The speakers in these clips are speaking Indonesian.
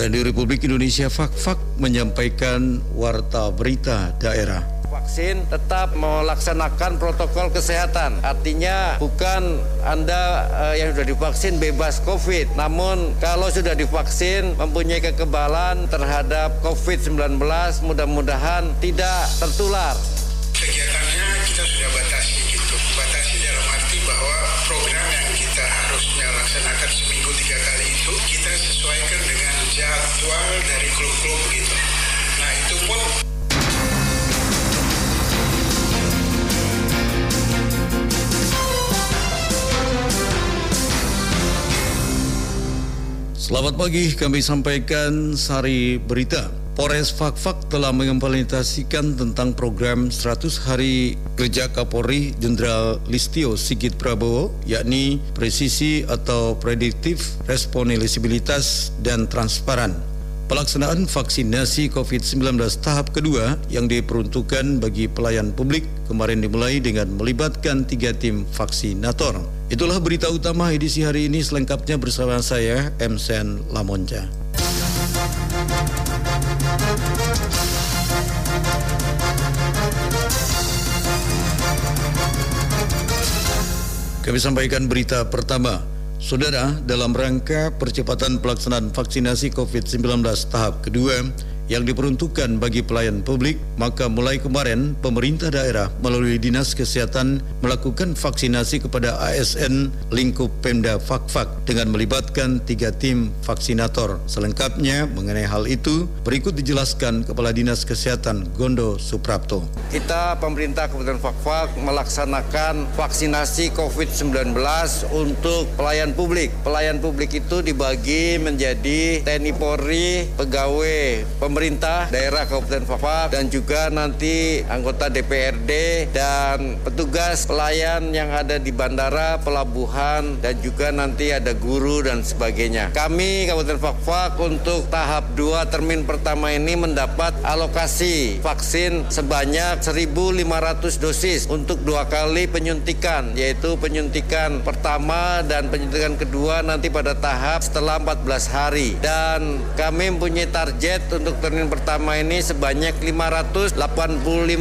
Radio Republik Indonesia Fak-Fak menyampaikan warta berita daerah. Vaksin tetap melaksanakan protokol kesehatan. Artinya bukan Anda uh, yang sudah divaksin bebas COVID. Namun kalau sudah divaksin mempunyai kekebalan terhadap COVID-19 mudah-mudahan tidak tertular. Kegiatannya kita sudah batasi gitu. Batasi dalam arti bahwa program yang kita harusnya laksanakan seminggu tiga kali itu kita sesuaikan dengan jadwal dari klub-klub gitu. Nah itu pun Selamat pagi, kami sampaikan Sari Berita. Polres Fakfak telah mengimplementasikan tentang program 100 hari kerja Kapolri Jenderal Listio Sigit Prabowo, yakni presisi atau prediktif, responsibilitas, dan transparan. Pelaksanaan vaksinasi COVID-19 tahap kedua yang diperuntukkan bagi pelayan publik kemarin dimulai dengan melibatkan tiga tim vaksinator. Itulah berita utama edisi hari ini selengkapnya bersama saya, M. Sen Lamonca. Kami sampaikan berita pertama. Saudara, dalam rangka percepatan pelaksanaan vaksinasi COVID-19 tahap kedua yang diperuntukkan bagi pelayan publik, maka mulai kemarin pemerintah daerah melalui Dinas Kesehatan melakukan vaksinasi kepada ASN lingkup Pemda Fakfak dengan melibatkan tiga tim vaksinator. Selengkapnya mengenai hal itu, berikut dijelaskan Kepala Dinas Kesehatan Gondo Suprapto. Kita pemerintah Kabupaten Fakfak melaksanakan vaksinasi COVID-19 untuk pelayan publik. Pelayan publik itu dibagi menjadi TNI Polri, pegawai pemerintah pemerintah daerah Kabupaten Fafak dan juga nanti anggota DPRD dan petugas pelayan yang ada di bandara, pelabuhan dan juga nanti ada guru dan sebagainya. Kami Kabupaten Fafak untuk tahap 2 termin pertama ini mendapat alokasi vaksin sebanyak 1.500 dosis untuk dua kali penyuntikan yaitu penyuntikan pertama dan penyuntikan kedua nanti pada tahap setelah 14 hari dan kami mempunyai target untuk termin pertama ini sebanyak 585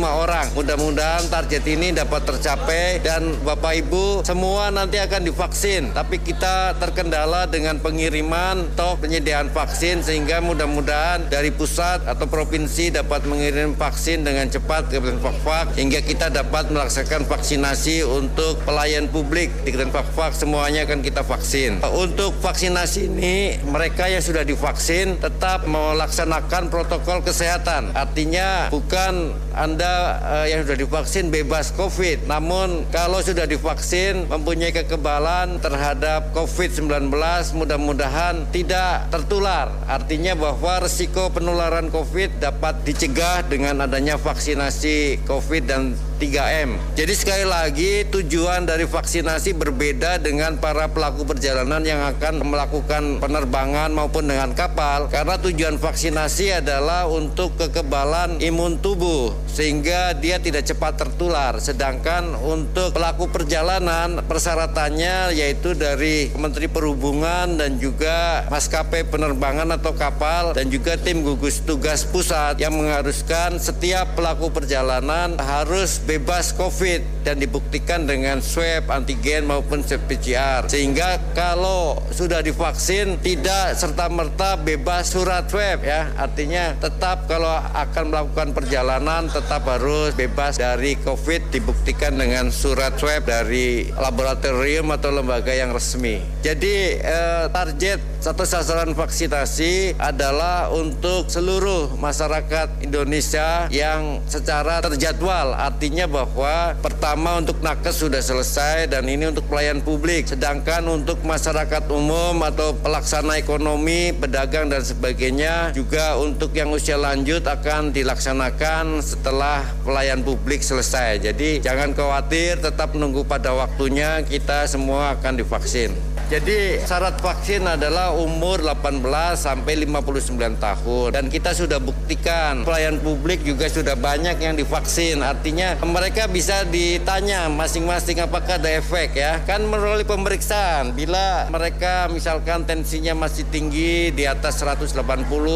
orang. Mudah-mudahan target ini dapat tercapai dan Bapak Ibu semua nanti akan divaksin. Tapi kita terkendala dengan pengiriman atau penyediaan vaksin sehingga mudah-mudahan dari pusat atau provinsi dapat mengirim vaksin dengan cepat ke Fakfak hingga kita dapat melaksanakan vaksinasi untuk pelayan publik di Fakfak semuanya akan kita vaksin. Untuk vaksinasi ini mereka yang sudah divaksin tetap melaksanakan protokol kesehatan. Artinya bukan Anda uh, yang sudah divaksin bebas COVID. Namun kalau sudah divaksin mempunyai kekebalan terhadap COVID-19 mudah-mudahan tidak tertular. Artinya bahwa resiko penularan COVID dapat dicegah dengan adanya vaksinasi COVID dan 3M. Jadi sekali lagi tujuan dari vaksinasi berbeda dengan para pelaku perjalanan yang akan melakukan penerbangan maupun dengan kapal karena tujuan vaksinasi adalah untuk kekebalan imun tubuh sehingga dia tidak cepat tertular. Sedangkan untuk pelaku perjalanan persyaratannya yaitu dari Menteri Perhubungan dan juga maskapai penerbangan atau kapal dan juga tim gugus tugas pusat yang mengharuskan setiap pelaku perjalanan harus bebas COVID dan dibuktikan dengan swab antigen maupun swab PCR. Sehingga kalau sudah divaksin tidak serta-merta bebas surat swab ya. Artinya tetap kalau akan melakukan perjalanan tetap harus bebas dari COVID dibuktikan dengan surat swab dari laboratorium atau lembaga yang resmi. Jadi eh, target satu sasaran vaksinasi adalah untuk seluruh masyarakat Indonesia yang secara terjadwal. Artinya bahwa pertama untuk nakes sudah selesai dan ini untuk pelayan publik. Sedangkan untuk masyarakat umum atau pelaksana ekonomi, pedagang dan sebagainya juga untuk yang usia lanjut akan dilaksanakan setelah pelayan publik selesai. Jadi jangan khawatir, tetap menunggu pada waktunya kita semua akan divaksin. Jadi syarat vaksin adalah umur 18 sampai 59 tahun dan kita sudah buktikan pelayan publik juga sudah banyak yang divaksin. Artinya mereka bisa ditanya masing-masing apakah ada efek ya. Kan melalui pemeriksaan bila mereka misalkan tensinya masih tinggi di atas 180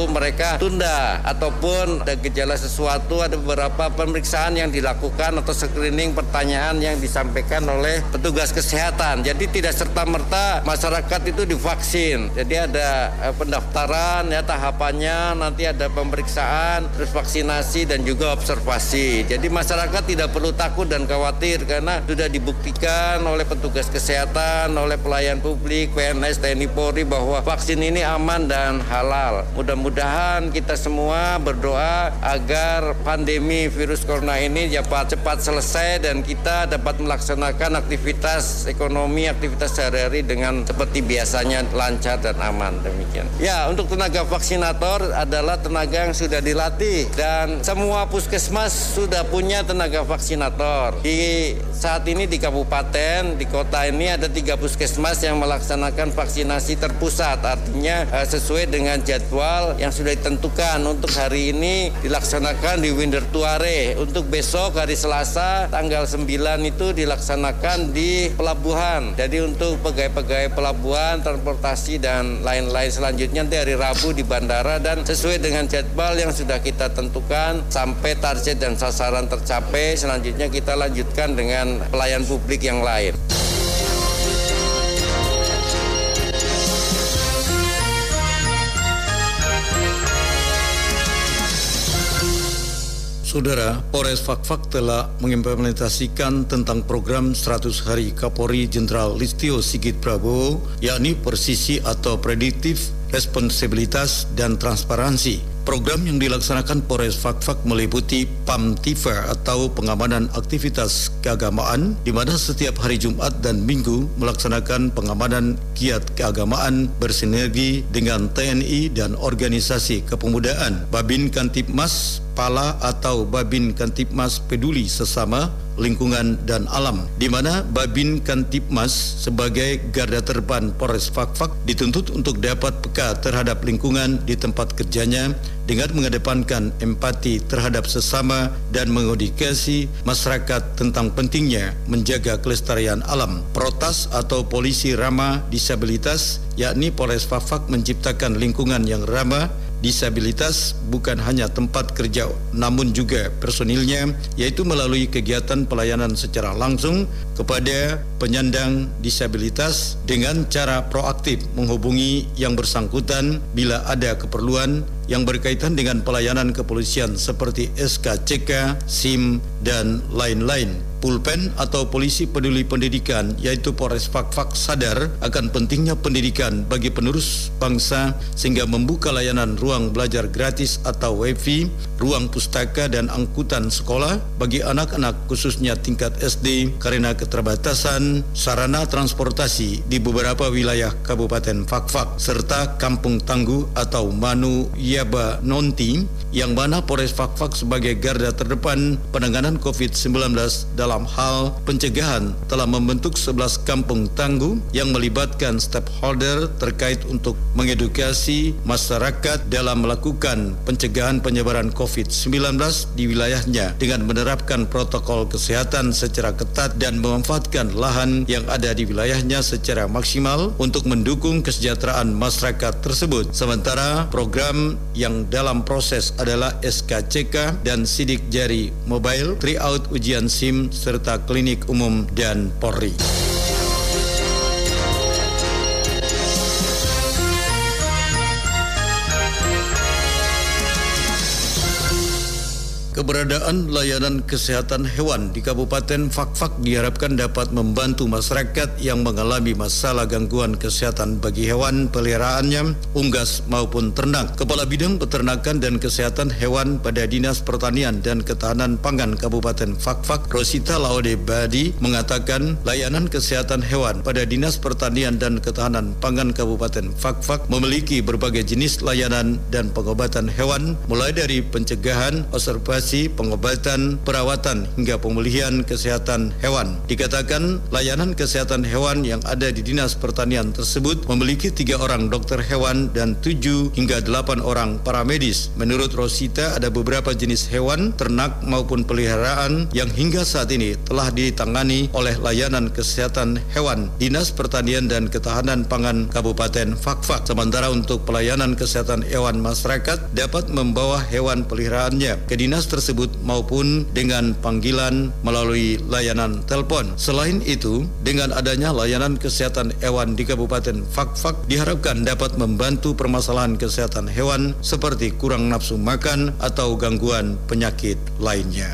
mereka tunda ataupun ada gejala sesuatu ada beberapa pemeriksaan yang dilakukan atau screening pertanyaan yang disampaikan oleh petugas kesehatan. Jadi tidak serta-merta masyarakat itu divaksin. Jadi ada eh, pendaftaran ya tahapannya nanti ada pemeriksaan terus vaksinasi dan juga observasi. Jadi masyarakat tidak perlu takut dan khawatir karena sudah dibuktikan oleh petugas kesehatan, oleh pelayan publik, PNS, TNI Polri bahwa vaksin ini aman dan halal. Mudah-mudahan kita semua berdoa agar pandemi virus corona ini dapat cepat selesai dan kita dapat melaksanakan aktivitas ekonomi, aktivitas sehari-hari dengan seperti biasanya lancar dan aman demikian. Ya, untuk tenaga vaksinator adalah tenaga yang sudah dilatih dan semua puskesmas sudah punya tenaga vaksinator. Di saat ini di kabupaten, di kota ini ada tiga puskesmas yang melaksanakan vaksinasi terpusat. Artinya eh, sesuai dengan jadwal yang sudah ditentukan. Untuk hari ini dilaksanakan di Windertuare. Untuk besok hari Selasa tanggal 9 itu dilaksanakan di pelabuhan. Jadi untuk pegawai-pegawai pelabuhan, transportasi dan lain-lain selanjutnya nanti hari Rabu di bandara dan sesuai dengan jadwal yang sudah kita tentukan sampai target dan sasaran tercapai selanjutnya kita lanjutkan dengan pelayan publik yang lain. Saudara, Polres Fakfak telah mengimplementasikan tentang program 100 hari Kapolri Jenderal Listio Sigit Prabowo, yakni persisi atau prediktif, responsibilitas, dan transparansi Program yang dilaksanakan Polres Fakfak meliputi PAMTIFA atau pengamanan aktivitas keagamaan di mana setiap hari Jumat dan Minggu melaksanakan pengamanan kiat keagamaan bersinergi dengan TNI dan organisasi kepemudaan. Babin Kantipmas Pala atau Babin Kantipmas Peduli Sesama lingkungan dan alam di mana Babin Kantipmas sebagai garda terdepan Polres Fakfak dituntut untuk dapat peka terhadap lingkungan di tempat kerjanya dengan mengedepankan empati terhadap sesama dan mengedukasi masyarakat tentang pentingnya menjaga kelestarian alam. Protas atau polisi ramah disabilitas yakni Polres Fakfak menciptakan lingkungan yang ramah disabilitas bukan hanya tempat kerja namun juga personilnya yaitu melalui kegiatan pelayanan secara langsung kepada penyandang disabilitas dengan cara proaktif menghubungi yang bersangkutan bila ada keperluan yang berkaitan dengan pelayanan kepolisian seperti SKCK, SIM, dan lain-lain pulpen atau polisi peduli pendidikan yaitu Polres Fakfak sadar akan pentingnya pendidikan bagi penerus bangsa sehingga membuka layanan ruang belajar gratis atau WiFi, ruang pustaka dan angkutan sekolah bagi anak-anak khususnya tingkat SD karena keterbatasan sarana transportasi di beberapa wilayah Kabupaten Fakfak serta Kampung Tangguh atau Manu Yaba Nonti yang mana Polres Fakfak sebagai garda terdepan penanganan COVID-19 dalam dalam hal pencegahan telah membentuk 11 kampung tangguh yang melibatkan stakeholder terkait untuk mengedukasi masyarakat dalam melakukan pencegahan penyebaran COVID-19 di wilayahnya dengan menerapkan protokol kesehatan secara ketat dan memanfaatkan lahan yang ada di wilayahnya secara maksimal untuk mendukung kesejahteraan masyarakat tersebut. Sementara program yang dalam proses adalah SKCK dan sidik jari mobile, tryout ujian SIM serta klinik umum dan Polri. Keberadaan layanan kesehatan hewan di Kabupaten Fakfak diharapkan dapat membantu masyarakat yang mengalami masalah gangguan kesehatan bagi hewan peliharaannya, unggas maupun ternak. Kepala Bidang Peternakan dan Kesehatan Hewan pada Dinas Pertanian dan Ketahanan Pangan Kabupaten Fakfak, Rosita Laode Badi, mengatakan layanan kesehatan hewan pada Dinas Pertanian dan Ketahanan Pangan Kabupaten Fakfak memiliki berbagai jenis layanan dan pengobatan hewan, mulai dari pencegahan, observasi, rehabilitasi, pengobatan, perawatan hingga pemulihan kesehatan hewan. Dikatakan layanan kesehatan hewan yang ada di Dinas Pertanian tersebut memiliki tiga orang dokter hewan dan tujuh hingga delapan orang para medis. Menurut Rosita ada beberapa jenis hewan, ternak maupun peliharaan yang hingga saat ini telah ditangani oleh layanan kesehatan hewan Dinas Pertanian dan Ketahanan Pangan Kabupaten Fakfak. Sementara untuk pelayanan kesehatan hewan masyarakat dapat membawa hewan peliharaannya ke dinas tersebut maupun dengan panggilan melalui layanan telepon. Selain itu, dengan adanya layanan kesehatan hewan di Kabupaten Fakfak diharapkan dapat membantu permasalahan kesehatan hewan seperti kurang nafsu makan atau gangguan penyakit lainnya.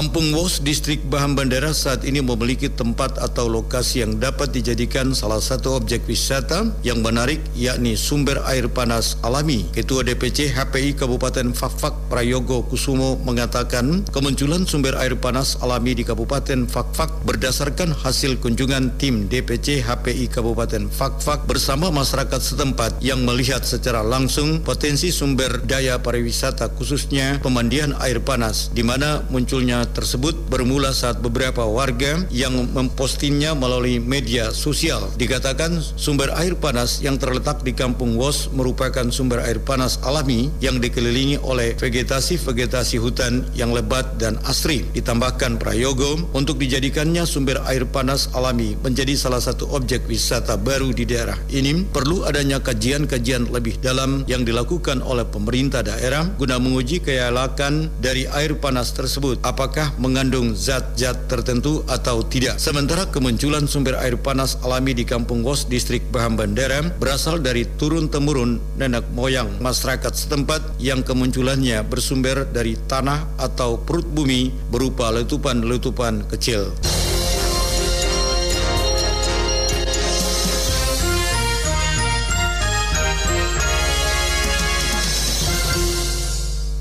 Kampung Wos, Distrik Bahan Bandara saat ini memiliki tempat atau lokasi yang dapat dijadikan salah satu objek wisata yang menarik yakni sumber air panas alami. Ketua DPC HPI Kabupaten Fakfak Prayogo Kusumo mengatakan kemunculan sumber air panas alami di Kabupaten Fakfak berdasarkan hasil kunjungan tim DPC HPI Kabupaten Fakfak bersama masyarakat setempat yang melihat secara langsung potensi sumber daya pariwisata khususnya pemandian air panas di mana munculnya tersebut bermula saat beberapa warga yang mempostingnya melalui media sosial. Dikatakan sumber air panas yang terletak di Kampung Wos merupakan sumber air panas alami yang dikelilingi oleh vegetasi-vegetasi hutan yang lebat dan asri. Ditambahkan Prayogo untuk dijadikannya sumber air panas alami menjadi salah satu objek wisata baru di daerah ini perlu adanya kajian-kajian lebih dalam yang dilakukan oleh pemerintah daerah guna menguji kelayakan dari air panas tersebut. Apakah apakah mengandung zat-zat tertentu atau tidak. Sementara kemunculan sumber air panas alami di Kampung Wos, Distrik Baham Bandara berasal dari turun-temurun nenek moyang masyarakat setempat yang kemunculannya bersumber dari tanah atau perut bumi berupa letupan-letupan kecil.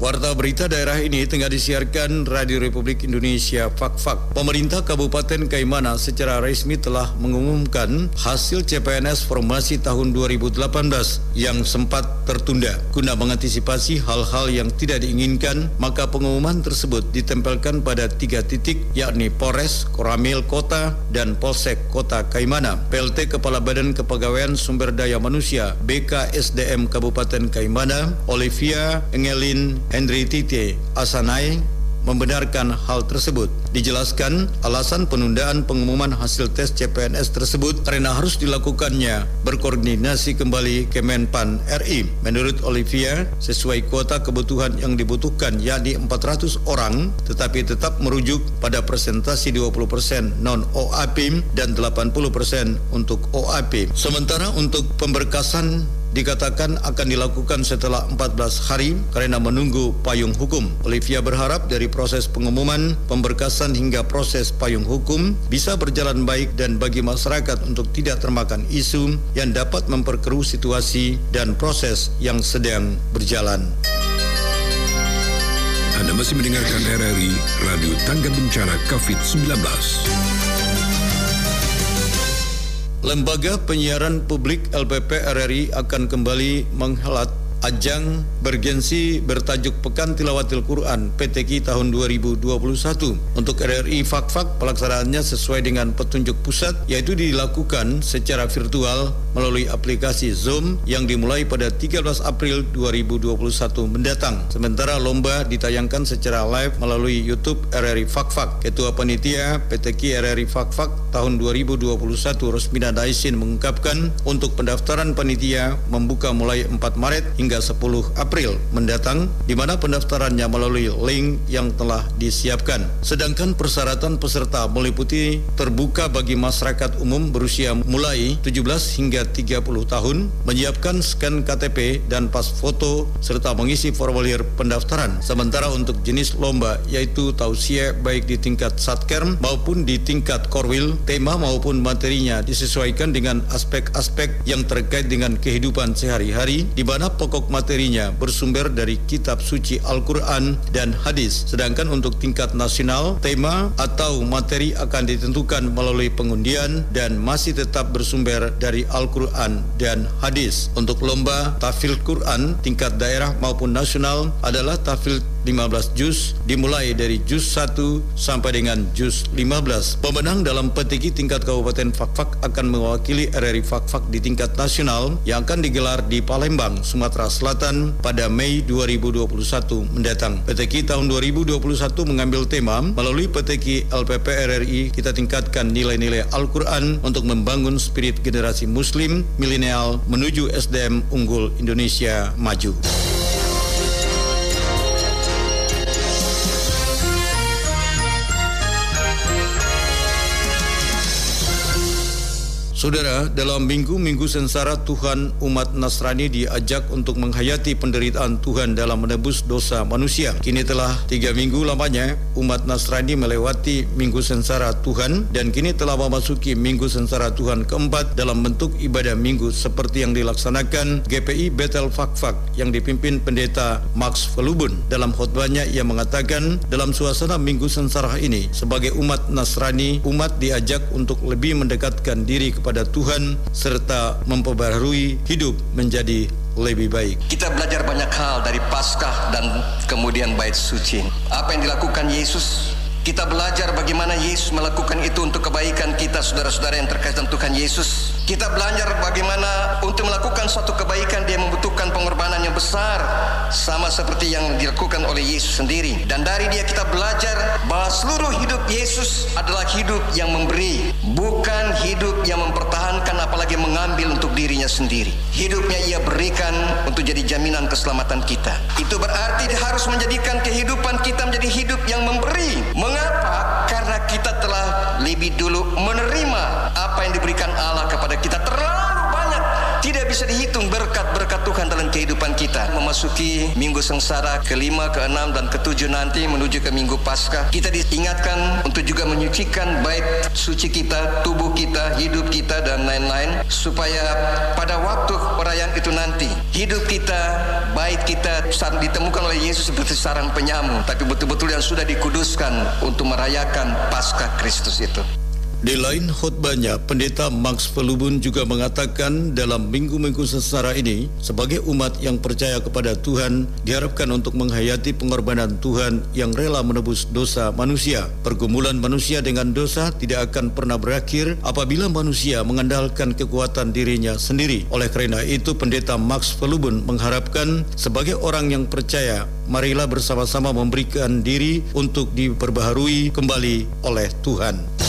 Warta berita daerah ini tengah disiarkan Radio Republik Indonesia Fak-Fak. Pemerintah Kabupaten Kaimana secara resmi telah mengumumkan hasil CPNS formasi tahun 2018 yang sempat tertunda. Guna mengantisipasi hal-hal yang tidak diinginkan, maka pengumuman tersebut ditempelkan pada tiga titik yakni Polres, Koramil Kota, dan Polsek Kota Kaimana. PLT Kepala Badan Kepegawaian Sumber Daya Manusia BKSDM Kabupaten Kaimana, Olivia Engelin Henry Tite Asanai membenarkan hal tersebut. Dijelaskan alasan penundaan pengumuman hasil tes CPNS tersebut karena harus dilakukannya berkoordinasi kembali Kemenpan RI. Menurut Olivia, sesuai kuota kebutuhan yang dibutuhkan yakni 400 orang tetapi tetap merujuk pada presentasi 20% non OAP dan 80% untuk OAP. Sementara untuk pemberkasan dikatakan akan dilakukan setelah 14 hari karena menunggu payung hukum. Olivia berharap dari proses pengumuman, pemberkasan hingga proses payung hukum bisa berjalan baik dan bagi masyarakat untuk tidak termakan isu yang dapat memperkeruh situasi dan proses yang sedang berjalan. Anda masih mendengarkan RRI Radio Tangga Bencana COVID-19. Lembaga Penyiaran Publik LPP RRI akan kembali menghelat ajang bergensi bertajuk Pekan Tilawatil Quran PTQ tahun 2021. Untuk RRI Fakfak pelaksanaannya sesuai dengan petunjuk pusat yaitu dilakukan secara virtual melalui aplikasi Zoom yang dimulai pada 13 April 2021 mendatang. Sementara lomba ditayangkan secara live melalui YouTube RRI Fakfak. Ketua Panitia PTQ RRI Fakfak tahun 2021 Rosmina Daisin mengungkapkan untuk pendaftaran panitia membuka mulai 4 Maret hingga 10 April mendatang di mana pendaftarannya melalui link yang telah disiapkan. Sedangkan persyaratan peserta meliputi terbuka bagi masyarakat umum berusia mulai 17 hingga 30 tahun, menyiapkan scan KTP dan pas foto serta mengisi formulir pendaftaran. Sementara untuk jenis lomba yaitu tausiah baik di tingkat Satkerm maupun di tingkat Korwil, tema maupun materinya disesuaikan dengan aspek-aspek yang terkait dengan kehidupan sehari-hari di mana pokok materinya bersumber dari kitab suci Al-Quran dan hadis. Sedangkan untuk tingkat nasional, tema atau materi akan ditentukan melalui pengundian dan masih tetap bersumber dari Al-Quran dan hadis. Untuk lomba tafil Quran tingkat daerah maupun nasional adalah tafil 15 juz dimulai dari juz 1 sampai dengan juz 15. Pemenang dalam petiki tingkat Kabupaten Fakfak akan mewakili RRI Fakfak di tingkat nasional yang akan digelar di Palembang, Sumatera Selatan pada Mei 2021 mendatang. Petiki tahun 2021 mengambil tema melalui petiki LPP RRI kita tingkatkan nilai-nilai Al-Quran untuk membangun spirit generasi muslim milenial menuju SDM unggul Indonesia maju. Saudara, dalam minggu-minggu sengsara Tuhan umat Nasrani diajak untuk menghayati penderitaan Tuhan dalam menebus dosa manusia. Kini telah tiga minggu lamanya umat Nasrani melewati minggu sengsara Tuhan dan kini telah memasuki minggu sengsara Tuhan keempat dalam bentuk ibadah minggu seperti yang dilaksanakan GPI Betel Fakfak yang dipimpin pendeta Max Velubun. Dalam khutbahnya ia mengatakan dalam suasana minggu sengsara ini sebagai umat Nasrani umat diajak untuk lebih mendekatkan diri kepada kepada Tuhan serta memperbaharui hidup menjadi lebih baik. Kita belajar banyak hal dari Paskah dan kemudian bait suci. Apa yang dilakukan Yesus kita belajar bagaimana Yesus melakukan itu untuk kebaikan kita saudara-saudara yang terkait dengan Tuhan Yesus. Kita belajar bagaimana untuk melakukan suatu kebaikan dia membutuhkan pengorbanan yang besar sama seperti yang dilakukan oleh Yesus sendiri. Dan dari dia kita belajar bahwa seluruh hidup Yesus adalah hidup yang memberi, bukan hidup yang mempertahankan apalagi mengambil untuk dirinya sendiri. Hidupnya ia berikan untuk jadi jaminan keselamatan kita. Itu berarti dia harus menjadikan kehidupan kita menjadi hidup yang memberi. Mengapa? Karena kita telah lebih dulu menerima apa yang diberikan Allah kepada kita. Terlalu tidak bisa dihitung berkat-berkat Tuhan dalam kehidupan kita. Memasuki minggu sengsara kelima, keenam dan ketujuh nanti menuju ke minggu Paskah. Kita diingatkan untuk juga menyucikan bait suci kita tubuh kita, hidup kita dan lain-lain. Supaya pada waktu perayaan itu nanti hidup kita, bait kita ditemukan oleh Yesus seperti sarang penyamu. Tapi betul-betul yang sudah dikuduskan untuk merayakan Paskah Kristus itu di lain khutbahnya, Pendeta Max Pelubun juga mengatakan dalam minggu-minggu sesara ini, sebagai umat yang percaya kepada Tuhan, diharapkan untuk menghayati pengorbanan Tuhan yang rela menebus dosa manusia. Pergumulan manusia dengan dosa tidak akan pernah berakhir apabila manusia mengandalkan kekuatan dirinya sendiri. Oleh karena itu, Pendeta Max Pelubun mengharapkan sebagai orang yang percaya, marilah bersama-sama memberikan diri untuk diperbaharui kembali oleh Tuhan.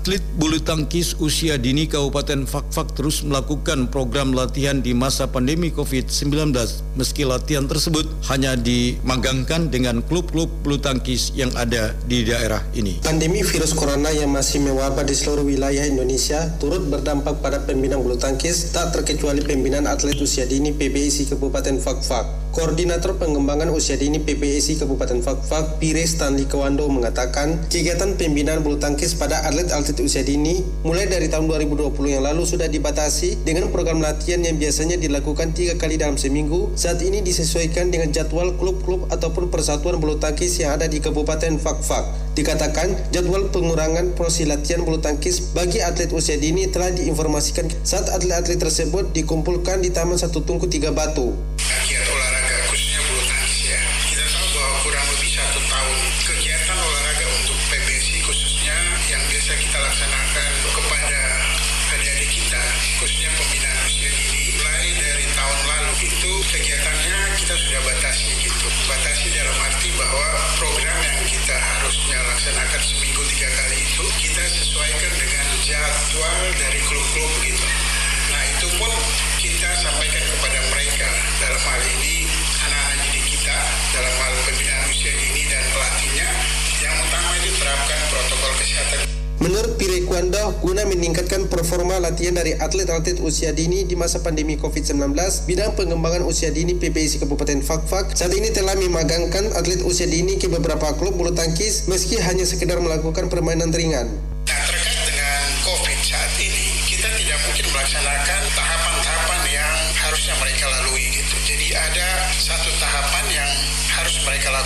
Atlet bulu tangkis usia dini Kabupaten Fakfak terus melakukan program latihan di masa pandemi COVID-19 meski latihan tersebut hanya dimagangkan dengan klub-klub bulu tangkis yang ada di daerah ini. Pandemi virus corona yang masih mewabah di seluruh wilayah Indonesia turut berdampak pada pembinaan bulu tangkis tak terkecuali pembinaan atlet usia dini PBSI Kabupaten Fakfak. Koordinator Pengembangan Usia Dini PPSI Kabupaten Fakfak, Pire Stanley Kewando mengatakan, kegiatan pembinaan bulu tangkis pada atlet-atlet usia dini mulai dari tahun 2020 yang lalu sudah dibatasi dengan program latihan yang biasanya dilakukan tiga kali dalam seminggu. Saat ini disesuaikan dengan jadwal klub-klub ataupun persatuan bulu tangkis yang ada di Kabupaten Fakfak. Dikatakan, jadwal pengurangan porsi latihan bulu tangkis bagi atlet usia dini telah diinformasikan saat atlet-atlet tersebut dikumpulkan di Taman Satu Tungku Tiga Batu. dilaksanakan seminggu tiga kali itu kita sesuaikan dengan jadwal dari klub-klub gitu. Nah itu pun kita sampaikan kepada mereka dalam hal ini anak-anak didik kita dalam hal pembinaan usia di Menurut Pirekwando, guna meningkatkan performa latihan dari atlet-atlet usia dini di masa pandemi COVID-19, bidang pengembangan usia dini PPIC Kabupaten Fakfak saat ini telah memagangkan atlet usia dini ke beberapa klub bulu tangkis meski hanya sekedar melakukan permainan ringan.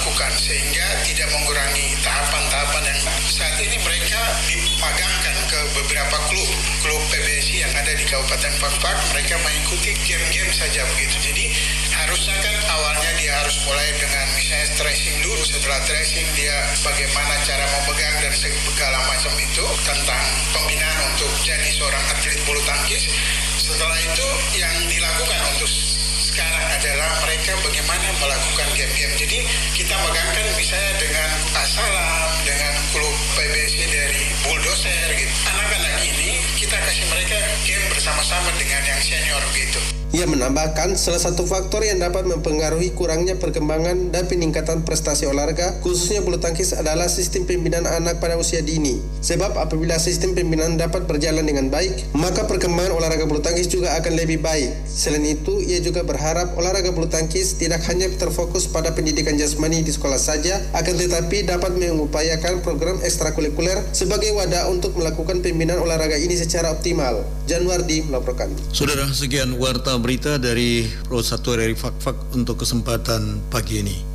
Lakukan sehingga tidak mengurangi tahapan-tahapan yang saat ini mereka dipagangkan ke beberapa klub klub PBSI yang ada di Kabupaten Fakfak mereka mengikuti game-game saja begitu. Jadi harusnya kan awalnya dia harus mulai dengan misalnya tracing dulu. Setelah tracing dia bagaimana cara memegang dan segala macam itu tentang pembinaan untuk jadi seorang atlet bulu tangkis. Setelah itu yang dilakukan untuk sekarang adalah mereka bagaimana melakukan game-game. Jadi kita megangkan misalnya dengan Asalam, dengan klub PBSI dari Bulldozer gitu. Anak-anak ini kita kasih mereka game bersama-sama dengan yang senior gitu. Ia menambahkan salah satu faktor yang dapat mempengaruhi kurangnya perkembangan dan peningkatan prestasi olahraga khususnya bulu tangkis adalah sistem pembinaan anak pada usia dini. Sebab apabila sistem pembinaan dapat berjalan dengan baik, maka perkembangan olahraga bulu tangkis juga akan lebih baik. Selain itu, ia juga berharap olahraga bulu tangkis tidak hanya terfokus pada pendidikan jasmani di sekolah saja, akan tetapi dapat mengupayakan program ekstrakurikuler sebagai wadah untuk melakukan pembinaan olahraga ini secara optimal. Januardi melaporkan. Saudara, sekian warta berita dari Pro 1 dari Fak-Fak untuk kesempatan pagi ini.